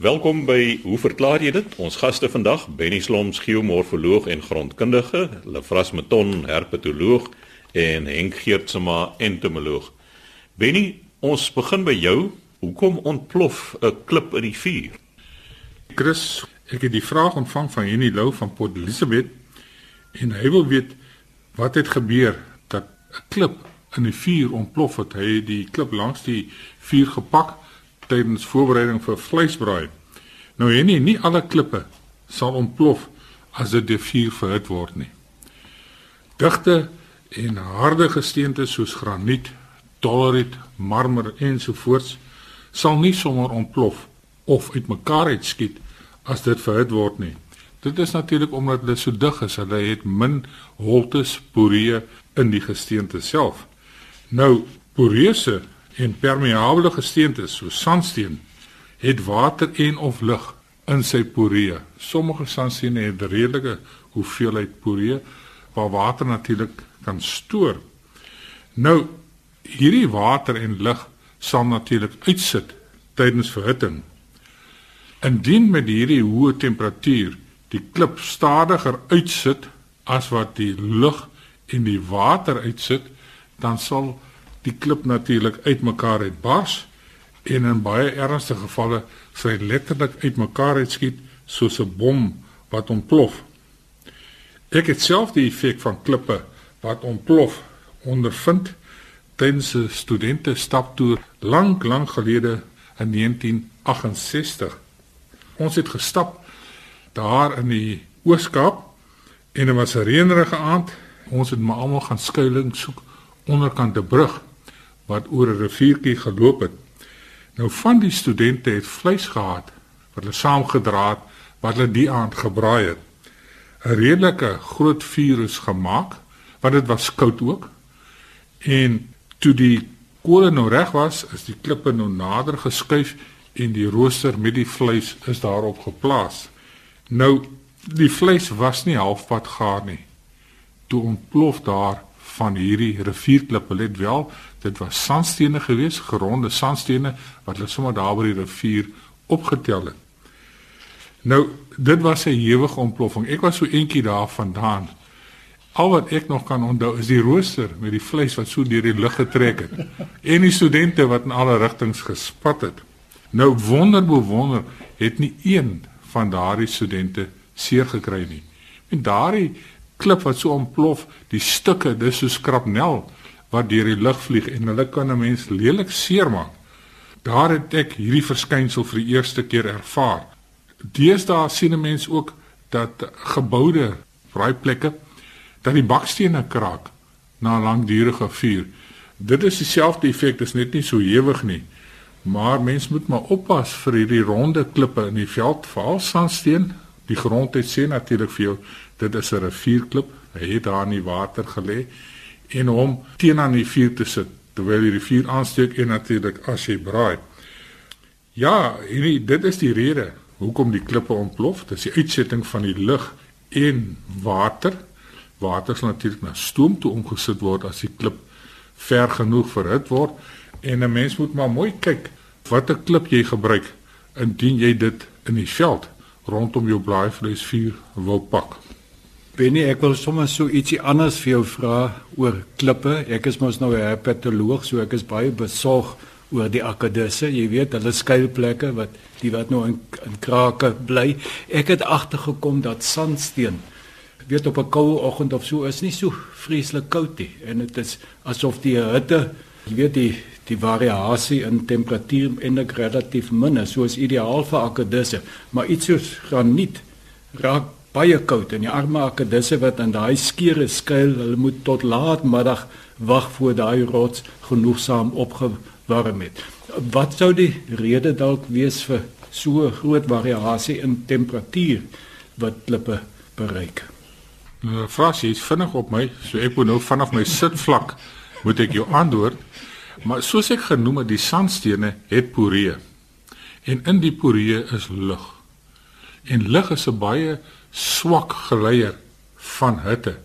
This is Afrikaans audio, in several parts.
Welkom by Hoe verklaar jy dit? Ons gaste vandag, Benny Sloms, geomorfoloog en grondkundige, Lefras Meton, herpetoloog en Henk Geertsma, entomoloog. Benny, ons begin by jou. Hoekom ontplof 'n klip in die vuur? Chris, ek het die vraag ontvang van Henny Lou van Port Elizabeth en hy wil weet wat het gebeur dat 'n klip in die vuur ontplof het. Hy het die klip langs die vuur gepak tydens voorbereiding vir vleisbraai. Nou Henny, nie alle klippe sal ontplof as dit deur vuur verhit word nie. Digte en harde gesteente soos graniet, doleriet, marmer ensovoorts sal nie sommer ontplof of uitmekaar uitskiet as dit verhit word nie. Dit is natuurlik omdat hulle so dig is, hulle het min holtes, poree in die gesteente self. Nou, poreuse en permeable gesteente soos sandsteen het water en of lug in sy poree. Sommige sandsteene het redelike hoeveelheid poree waar water natuurlik kan stoor. Nou, hierdie water en lug sal natuurlik uitsit tydens verhitting. Indien met hierdie hoë temperatuur die klip stadiger uitsit as wat die lug en die water uitsit, dan sal die klip natuurlik uitmekaar uitbars en in baie ernstige gevalle hy letterlik uitmekaar uitskiet soos 'n bom wat ontplof. Ek het self die effek van klippe wat ontplof ondervind tydens 'n studente staptoer lank lank gelede in 1968. Ons het gestap daar in die Ooskaap en dit was 'n reënerige aand. Ons het maar almal gaan skuilings soek onderkant 'n brug wat oor 'n riviertjie geloop het. Nou van die studente het vleis gehad wat hulle saamgedra het wat hulle die aand gebraai het. 'n Redelike groot vuur is gemaak want dit was koud ook. En toe die kole nou reg was, is die klippe nou nader geskuif en die rooster met die vleis is daarop geplaas. Nou die vleis was nie halfpad gaar nie. Toe ontplof daar van hierdie rivierklippe let wel, dit was sandstene geweest, geronde sandstene wat hulle sommer daar by die rivier opgetel het. Nou, dit was 'n ewige ontploffing. Ek was so eentjie daar vandaan Al wat ek nog kan onthou is die rooster met die vleis wat so deur die lug getrek het en die studente wat in alle rigtings gespat het. Nou wonder bo wonder het nie een van daardie studente seer gekry nie. En daardie klip wat so ontplof, die stukke, dis so skrapnel wat deur die lug vlieg en hulle kan 'n mens lelik seermaak. Daar het ek hierdie verskynsel vir die eerste keer ervaar. Deesdae sien 'n mens ook dat geboude braaiplekke dat die bakstene kraak na langdurige vuur. Dit is dieselfde effek, dit is net nie so hewig nie. Maar mens moet maar oppas vir hierdie ronde klippe in die veld, veral sandsteen. Die grond het sê natuurlik vir jou, dit is 'n rivierklip. Hy het daar in die water gelê en hom teen aan die vuur te sit terwyl die vuur aansteek en natuurlik as jy braai. Ja, hierdie dit is die rede hoekom die klippe ontplof. Dit is die uitsetting van die lug en water water sal natuurlik na stoom toe omgesit word as die klip ver genoeg verhit word en 'n mens moet maar mooi kyk watter klip jy gebruik indien jy dit in die veld rondom jou braaivleisvuur wil pak. Benny, ek wil sommer so ietsie anders vir jou vra oor klippe. Ek is mos nou 'n herpetoloog, so ek is baie besorg oor die akkedisse. Jy weet, hulle skuilplekke wat die wat nou in, in krake bly. Ek het agtergekom dat sandsteen weet op 'n koue oggend of so is nie so vreeslik koud nie en dit is asof die hitte jy weet die die variasie in temperatuur eintlik relatief min is soos ideaal vir akkedisse maar iets soos graniet raak baie koud en die arme akkedisse wat in daai skeure skuil hulle moet tot laatmiddag wag voor daai rots genoegsaam opgewarm het wat sou die rede dalk wees vir so groot variasie in temperatuur wat klippe bereik Nou, Fras, jy's vinnig op my, so ek moet nou vanaf my sitvlak moet ek jou antwoord. Maar soos ek genoem het, die sandstene het poree. En in die poree is lug. En lug is 'n baie swak geleier van hitte.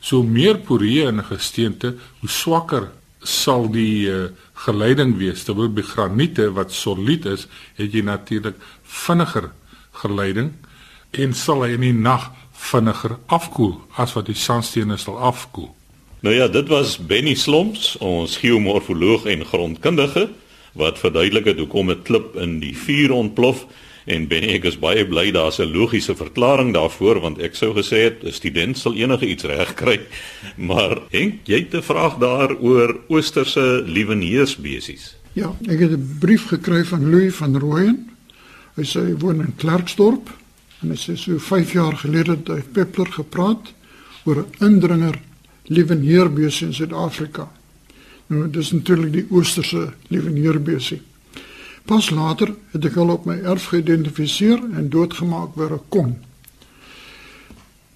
So meer poree in 'n gesteente, hoe swakker sal die uh, geleiding wees terwyl by graniete wat solied is, het jy natuurlik vinniger geleiding en sal hy in die nag vinniger afkoel as wat die sandstene sal afkoel. Nou ja, dit was Benny Slomps, ons geomorfoloog en grondkundige wat verduidelik het hoekom 'n klip in die vuur ontplof en Benny ek is baie bly daar's 'n logiese verklaring daarvoor want ek sou gesê het 'n student sal enige iets regkry. Maar Henk, jy het 'n vraag daaroor oosterse lieweneersbesies. Ja, ek het 'n brief gekry van Louis van Rooyen. Hy sê hy woon in Klerksdorp en hy sê so 5 jaar gelede het hy Peppler gepraat oor 'n indringer lieweneerbesie in Suid-Afrika. Nou dis natuurlik die oosterse lieweneerbesie. Pas later het ek al op my erf geïdentifiseer en doodgemaak waar ek kon.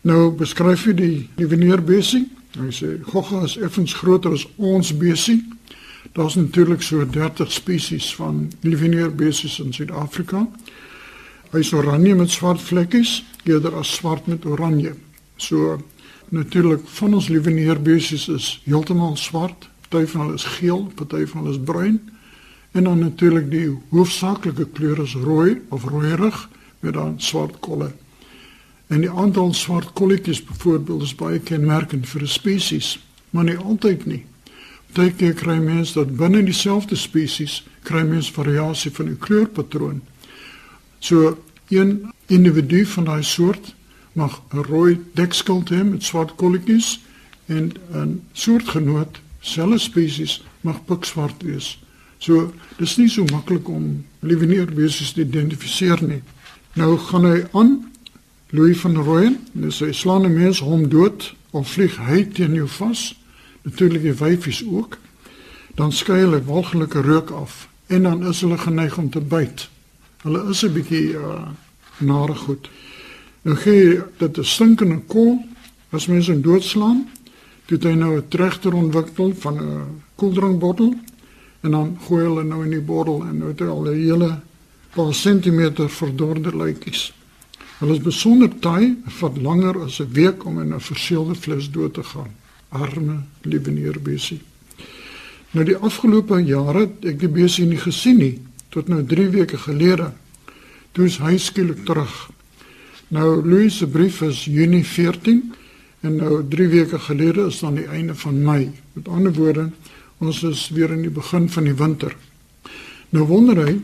Nou beskryf hy die lieweneerbesie. Hy sê gogga is effens groter as ons besie. Daar's natuurlik so 30 spesies van lieweneerbesies in Suid-Afrika. Hy is oranje met swart vlekkies, eerder as swart met oranje. So Natuurlik van ons lieweneerbesies is heeltemal swart, party van hulle is geel, party van hulle is bruin. En dan natuurlik die hoofsaaklike kleur is rooi of rooierig met dan swart kolle. En die aantal swart kolletjies byvoorbeeld is baie kenmerkend vir 'n spesies, maar nie altyd nie. Partykeer kry mens dat binne dieselfde spesies kry mens variasie van die kleurpatroon. So een individu van daai soort mag 'n rooi dekskild hê met swart kolletjies en 'n soortgenoot, selfe spesies, mag pikswart wees. So, dis nie so maklik om lieweneerbesies te identifiseer nie. Nou gaan hy aan Louis van Rooyen, dis hy slaan 'n mens hom dood of vlieg hy teen jou vas. Natuurlik die wyfies ook. Dan skei hulle walglike reuk af en dan is hulle geneig om te byt. Hulle is 'n bietjie uh nare goed. Nou gee dit 'n stinkende kol as mense hom doodslaan. Dit hy nou 'n trechter ontwikkel van 'n koeldrankbottel en dan gooi hulle nou in die bottel en nou het al 'n hele paar sentimeter verdorde lykies. Hulle is besonder taai, vat langer as 'n week om in 'n verseelde fles dood te gaan. Arme lieweneerbesie. Nou die afgelope jare het ek die besie nie gesien nie tot nou 3 weke gelede. Toe is hy skielik terug Nou Louis se brief is Junie 14 en nou 3 weke gelede is dan die einde van Mei. Met ander woorde, ons is weer in die begin van die winter. Nou wonder hy,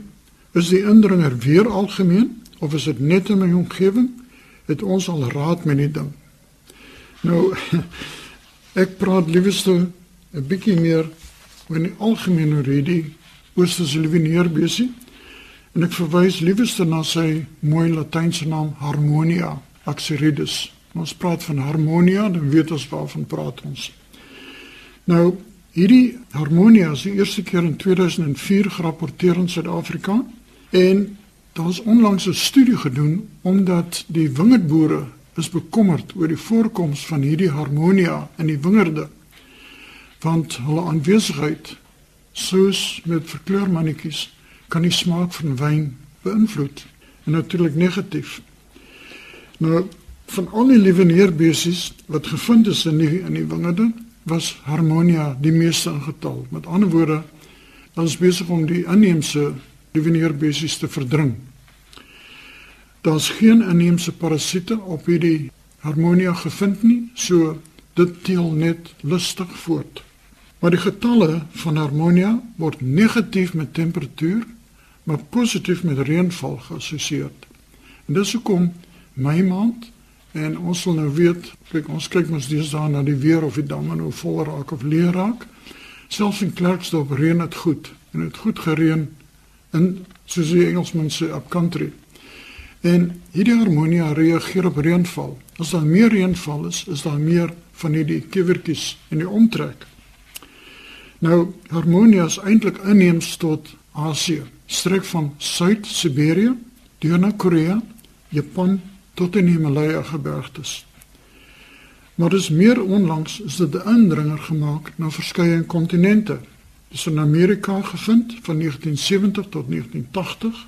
is die indringer weer algemeen of is dit net in my omgewing? Het ons al raad met die ding? Nou ek praat liewerste 'n bietjie meer oor die algemene rede oosterse lieweneerbesie En ek verwys liewerste na sy mooi latynse naam Harmonia axyridis. Ons praat van harmonia, dan weet ons waarvan praat ons. Nou, hierdie harmonia is die eerste keer in 2004 gerapporteer in Suid-Afrika en daar is onlangs 'n studie gedoen omdat die wingerdboere is bekommerd oor die voorkoms van hierdie harmonia in die wingerde. Want hulle aanwesigheid soos met verkleurmannetjies kan die smaak van wyn beïnvloed en natuurlik negatief. Nou van al die lieweneerbesies wat gevind is in die in die wingerde was harmonia die meeste in getal. Met ander woorde, ons besig om die inheemse lieweneerbesies te verdring. Daar's geen inheemse parasiete op hierdie harmonia gevind nie, so dit teel net lustig voort. Maar die getalle van harmonia word negatief met temperatuur maar positief met reënval geassosieer. En dis hoekom my maand en ons sal nou weet, kyk ons kyk mos daar na die weer of die damme nou vol raak of leeg raak. Selfs in Klerksdorp reën dit goed en dit goed gereën in soos die Engelsman sê up country. En hierdie harmonia reageer op reënval. As daar meer reënval is, is daar meer van hierdie kiewertjies in die omtrek. Nou harmonia is eintlik inheems tot Asië strek van Suid-Siberië deur na Korea, Japan tot in die Himalaya gebergtes. Maar dis meer onlangs is dit 'n indringer gemaak na verskeie kontinente. Dis in Amerika gevind van 1970 tot 1980,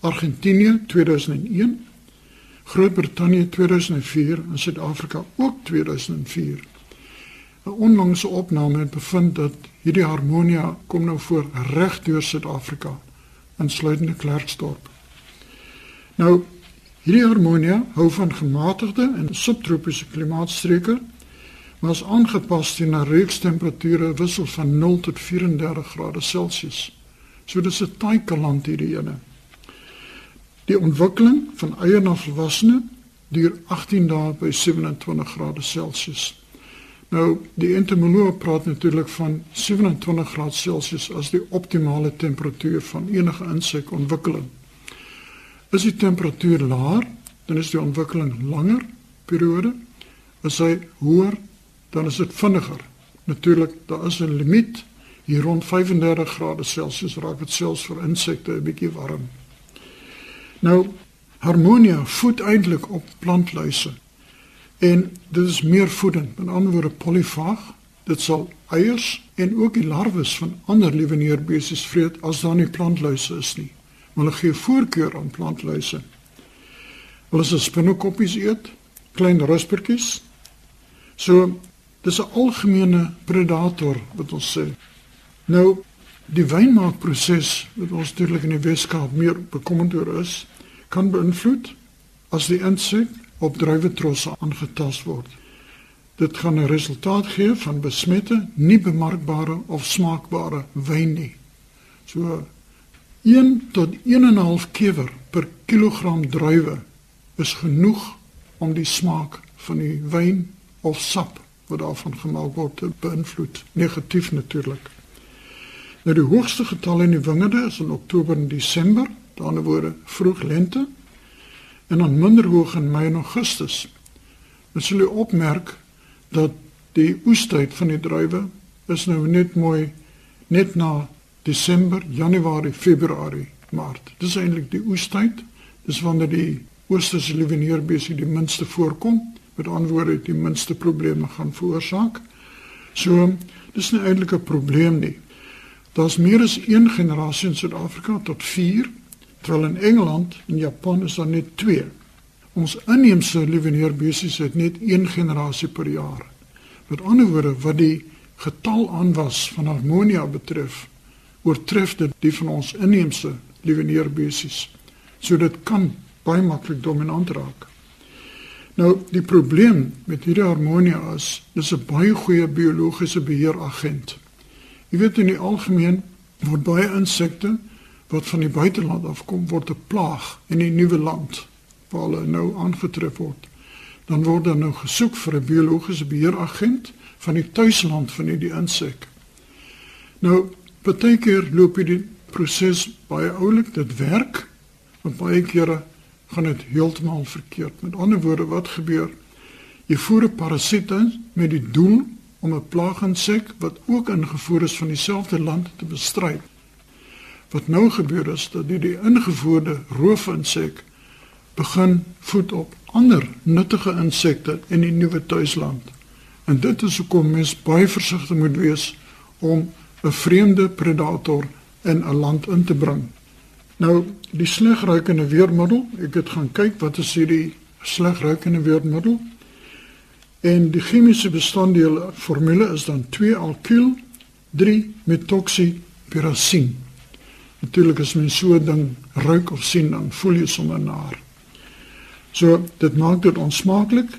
Argentinië 2001, Groot-Brittanje 2004 en Suid-Afrika ook 2004. 'n onlangse opname het bevind dat hierdie harmonia kom nou voor reg deur Suid-Afrika, insluitende Klerksdorp. Nou hierdie harmonia hou van gematigde en subtropiese klimaatstreke maar is aangepas teen 'n reeks temperature wissel van 0 tot 34 grade Celsius. So dis 'n taailand hierdie ene. Die ontwikkeling van eier na volwassene duur 18 dae by 27 grade Celsius. Nou, die entomoloog praat natuurlik van 27 grade Celsius as die optimale temperatuur van enige insekontwikkeling. Is die temperatuur laer, dan is die ontwikkeling langer periode. As hy hoër, dan is dit vinniger. Natuurlik, daar is 'n limiet hier rond 35 grade Celsius raak dit selfs vir insekte 'n bietjie warm. Nou, harmonia voed eintlik op plantluise. En dit is meer voedend, met ander woorde polyfaag. Dit sal eiers en ook die larwes van ander leweneerbesies vreet as daar nie plantluise is nie. Hulle gee voorkeur aan plantluise. Hulle is spinnekoppies eet, klein ruspertjies. So dis 'n algemene predator wat ons sê. Nou die wynmaakproses wat ons natuurlik in die Weskaap meer bekommerd oor is, kan beïnvloed as die insek op druiwetrosse aangetast word. Dit gaan 'n resultaat gee van besmette, nie bemarkbare of smaakbare wyn nie. So 1 tot 1.5 kewer per kilogram druiwe is genoeg om die smaak van die wyn of sap wat daarvan gemaak word te beïnvloed, negatief natuurlik. Nou die hoogste getal in die wingerde is in Oktober en Desember, daarna word vroeg lente en dan minder hoog in Mei en Augustus. Ons sal opmerk dat die oestyd van die druiwe is nou net mooi net na Desember, Januarie, Februarie, Maart. Dis eintlik die oestyd. Dis wanneer die oosterse lieweneerbesie die minste voorkom, met antwoorde die minste probleme gaan veroorsaak. So, dis nie eintlik 'n probleem nie. Daar's meer as 1 generasie in Suid-Afrika tot 4 terwyl in Engeland en Japan is daar net 2. Ons inheemse lieweneerbesies het net 1 generasie per jaar. Met ander woorde, wat die getal aanwas van harmonia betref, oortref dit die van ons inheemse lieweneerbesies. So dit kan baie maklik dominant raak. Nou, die probleem met hierdie harmonia is, dis 'n baie goeie biologiese beheeragent. Jy weet in die algemeen word baie insekte wat van die buiteland afkom word 'n plaag in die nuwe land waar hulle nou aangetref word. Dan word dan nou gesoek vir 'n biologiese beheeragent van die tuisland van hierdie insek. Nou, baie keer loop hierdie proses baie oulik, dit werk, maar baie kere gaan dit heeltemal verkeerd. Met ander woorde, wat gebeur? Jy voer 'n parasiet in met die doel om 'n plaaginsek wat ook ingevoer is van dieselfde land te bestry. Wat nou gebeur is dat die, die ingevoerde roofinsek begin voed op ander nuttige insekte in die nuwe tuisland. En dit is hoekom mens baie versigtig moet wees om 'n vreemde predator in 'n land in te bring. Nou, die slegruikende weermiddel, ek het gaan kyk wat is hierdie slegruikende weermiddel? En die chemiese bestanddele formule is dan 2-alkyl 3-metoxypyrazine. Natuurlik as mens so ding ruik of sien dan voel jy sommer naar. So dit maak dit onsmaaklik,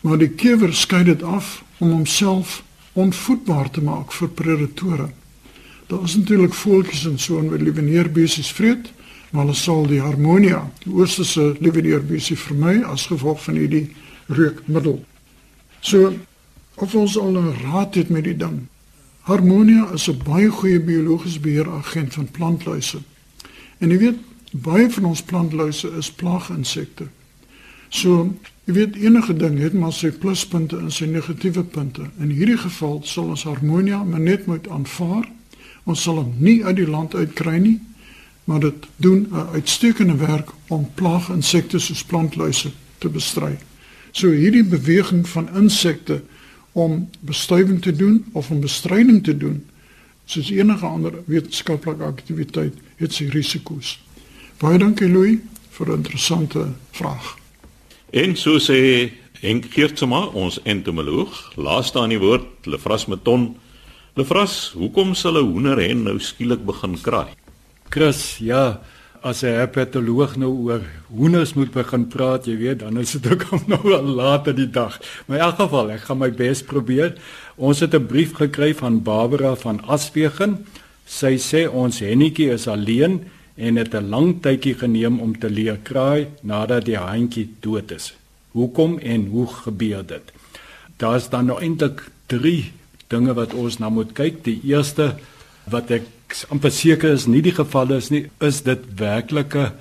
maar die kewer skei dit af om homself onvoedbaar te maak vir predatore. Daar is natuurlik voeltjies en so en wat lieweneerbesies vreet, maar hulle sal die harmonia, die oosterse lieweneerbesie vermy as gevolg van hierdie reukmiddel. So of ons al 'n raad het met die ding. Harmonia is 'n baie goeie biologiese beheeragent van plantluise. En jy weet, baie van ons plantluise is plaaginsekte. So, jy weet enige ding het maar sy pluspunte en sy negatiewe punte. In hierdie geval sal ons harmonia maar net moet aanvaar. Ons sal hom nie uit die land uitkry nie, maar dit doen 'n uitstekende werk om plaaginsekte soos plantluise te bestry. So hierdie beweging van insekte om bestuiving te doen of om bestryding te doen, soos enige ander wetenskaplike aktiwiteit, het sy risiko's. Baie dankie Louis vir 'n interessante vraag. En so sê Henk Geertsma, ons entomoloog, laaste aan die woord, Lefras Meton. Lefras, hoekom sal 'n hoenderhen nou skielik begin kraai? Chris, ja, as 'n herpetoloog nou oor hoenders moet begin praat, jy weet, dan is dit ook al nou al laat in die dag. Maar in elk geval, ek gaan my bes probeer. Ons het 'n brief gekry van Barbara van Aswegen. Sy sê ons hennetjie is alleen en het 'n lang tydjie geneem om te leer kraai nadat die handjie dood is. Hoekom en hoe gebeur dit? Daar's dan nou eintlik 3 dinge wat ons na moet kyk. Die eerste wat ek amper seker is nie die geval is nie, is dit werklike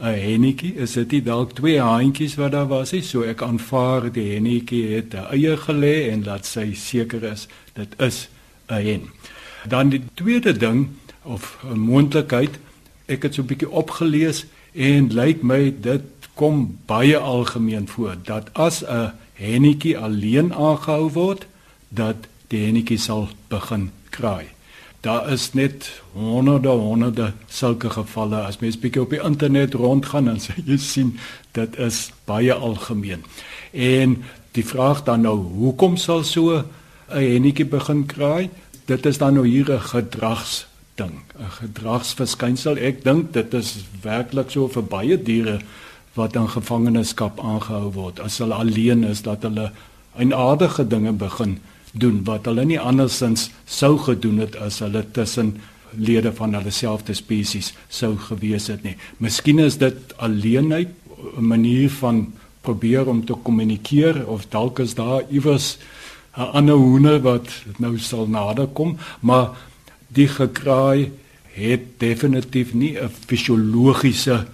'n hennetjie? Is dit nie dalk twee haantjies wat daar was nie? So ek aanvaar die hennetjie het 'n eie gelê en laat sy seker is dit is 'n hen. Dan die tweede ding of 'n moontlikheid ek het so 'n bietjie opgelees en lyk my dit kom baie algemeen voor dat as 'n hennetjie alleen aangehou word dat die hennetjie sal begin kraai. Daar is net honderde honderde sulke gevalle as mens bietjie op die internet rondgaan dan sal jy sien dit is baie algemeen. En die vraag dan nou hoekom sal so 'n hennetjie begin kraai? Dit is dan nou hier 'n gedrags ding, 'n gedragsverskynsel. Ek dink dit is werklik so vir baie diere wat in gevangenskap aangehou word. As hulle alleen is, dat hulle eienaardige dinge begin doen wat hulle nie andersins sou gedoen het as hulle tussen lede van hulle selfde spesies sou gewees het nie. Miskien is dit alleenheid 'n manier van probeer om te kommunikeer of dalk is daar iewers 'n ander hoender wat nou sal naderkom, maar die gekraai het definitief nie 'n fisiologiese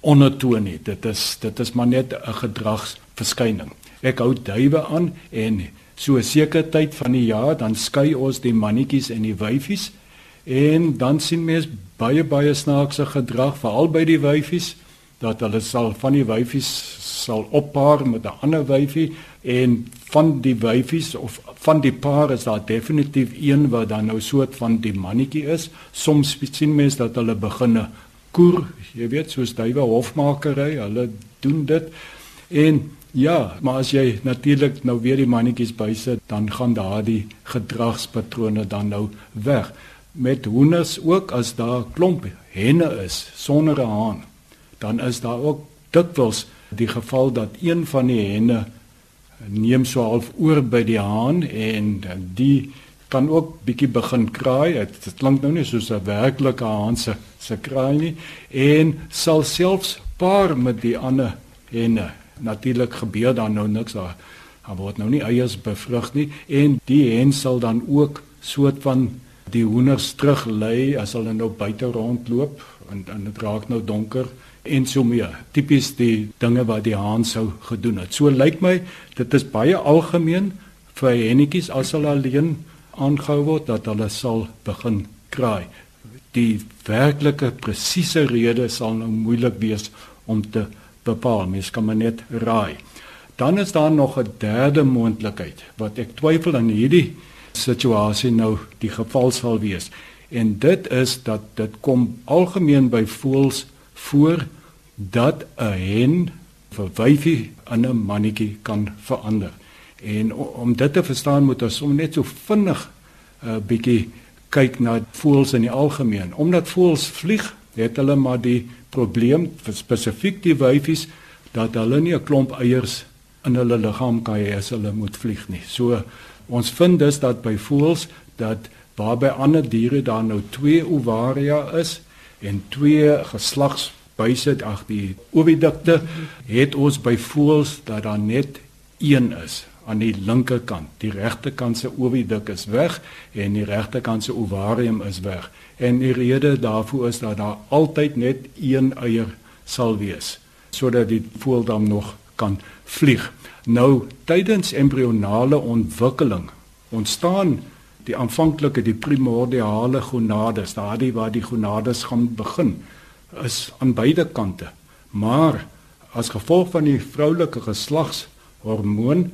ondertoon nie. Dit is dit is maar net 'n gedragsverskyning. Ek hou duwe aan en so 'n sekere tyd van die jaar dan skei ons die mannetjies en die wyfies en dan sien mens baie baie snaakse gedrag veral by die wyfies dat hulle sal van die wyfies sal oppaar met 'n ander wyfie en van die wyfies of van die paar is daar definitief een wat dan nou soort van die mannetjie is. Soms sien mense dat hulle begin koer, jy weet, soos duwe hofmakery, hulle doen dit. En ja, maar as jy natuurlik nou weer die mannetjies bysit, dan gaan daardie gedragspatrone dan nou weg. Met hoenders ook as daar klomp henne is sonder 'n haan, dan is daar ook dikwels die geval dat een van die henne neem so half oor by die haan en die kan ook bietjie begin kraai. Dit klink nou nie soos 'n werklike haan se se kraai nie en sal selfs paar met die ander henne. Natuurlik gebeur dan nou niks daar. Daar word nou nie eiers bevrug nie en die hen sal dan ook soort van die hoenders teruglei as hulle nou buite rondloop en en dit raak nou donker en so meer. Tipies die dinge wat die haan sou gedoen het. So lyk my dit is baie algemeen vir hennetjies as hulle alleen aangehou word dat hulle sal begin kraai. Die werklike presiese rede sal nou moeilik wees om te bepaal. Mens kan maar net raai. Dan is daar nog 'n derde moontlikheid wat ek twyfel aan hierdie situasie nou die geval sal wees. En dit is dat dit kom algemeen by voëls voor dat 'n hen vir wyfie in 'n mannetjie kan verander. En om dit te verstaan moet ons sommer net so vinnig 'n uh, bietjie kyk na voëls in die algemeen. Omdat voëls vlieg, het hulle maar die probleem spesifiek die wyfies dat hulle nie 'n klomp eiers in hulle liggaam kan hê as hulle moet vlieg nie. So ons vind dus dat by voëls dat waar by ander diere daar nou twee ovaria is en twee geslags bysit ag die ovidukte het ons by voels dat daar net een is aan die linkerkant. Die regterkant se oviduk is weg en die regterkant se ovarium is weg. En die rede daarvoor is dat daar altyd net een eier sal wees sodat die voël dan nog kan vlieg. Nou tydens embrionale ontwikkeling ontstaan die aanvanklike die primordiale gonades, daardie waar die gonades gaan begin is aan beide kante. Maar as gevolg van die vroulike geslagshormoon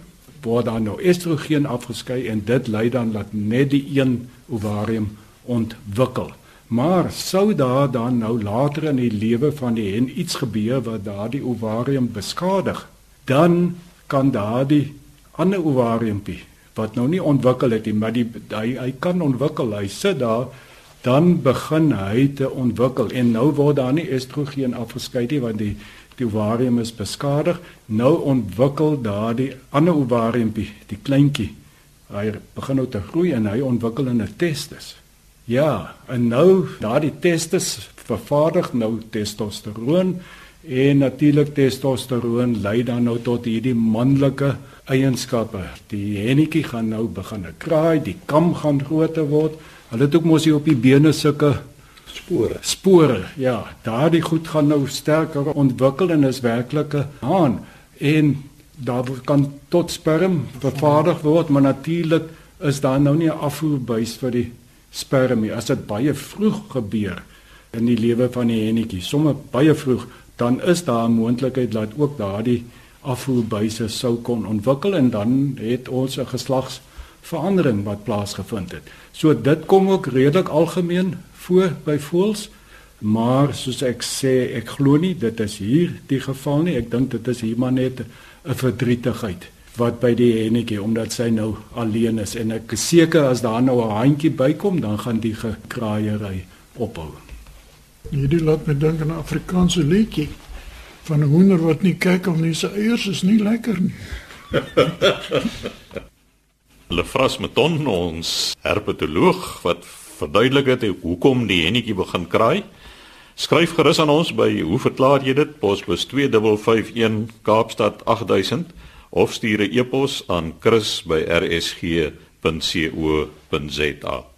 word dan nou estrogen afgeskei en dit lei dan dat net die een ovarium ontwikkel. Maar sou daar dan nou later in die lewe van die hen iets gebeur wat daardie ovarium beskadig, dan kan daardie ander ovariumpie wat nou nie ontwikkel het nie, maar die hy hy kan ontwikkel. Hy sit daar dan begin hy te ontwikkel en nou word daar nie estrogen afgeskei nie want die die ovarium is beskadig. Nou ontwikkel daardie ander ovariumpie, die kleintjie. Hy begin nou te groei en hy ontwikkel 'n testis. Ja, en nou daardie testis vervaardig nou testosteroon en natuurlik testosteroon lei dan nou tot hierdie manlike eienskappe. Die hennetjie gaan nou begin kraai, die kam gaan groter word. Hulle het ook mos hier op die bene sulke spore. Spore, ja, daardie goed gaan nou sterker ontwikkel en is werklike haan en daar kan tot sperm vervaardig word, maar natuurlik is daar nou nie 'n afvoerbuis vir die sperm nie. As dit baie vroeg gebeur in die lewe van die hennetjie, sommer baie vroeg, dan is daar 'n moontlikheid dat ook daardie afvoerbuise sou kon ontwikkel en dan het ons 'n geslagsverandering wat plaasgevind het. So dit kom ook redelik algemeen voor by voels. Maar soos ek sê, ek glo nie dit is hier die geval nie. Ek dink dit is hier maar net 'n verdrietigheid wat by die hennetjie omdat sy nou alleen is en ek is seker as daar nou 'n handjie bykom, dan gaan die gekraaiery ophou. Hierdie laat my dink aan 'n Afrikaanse liedjie van 'n hoender wat nie kyk of nie sy eiers is nie lekker nie. Lefras Meton ons herpetoloog wat verduidelik het hoekom die hennetjie begin kraai. Skryf gerus aan ons by hoe verklaar jy dit? Posbus 2551 Kaapstad 8000 of stuur 'n e-pos aan chris@rsg.co.za.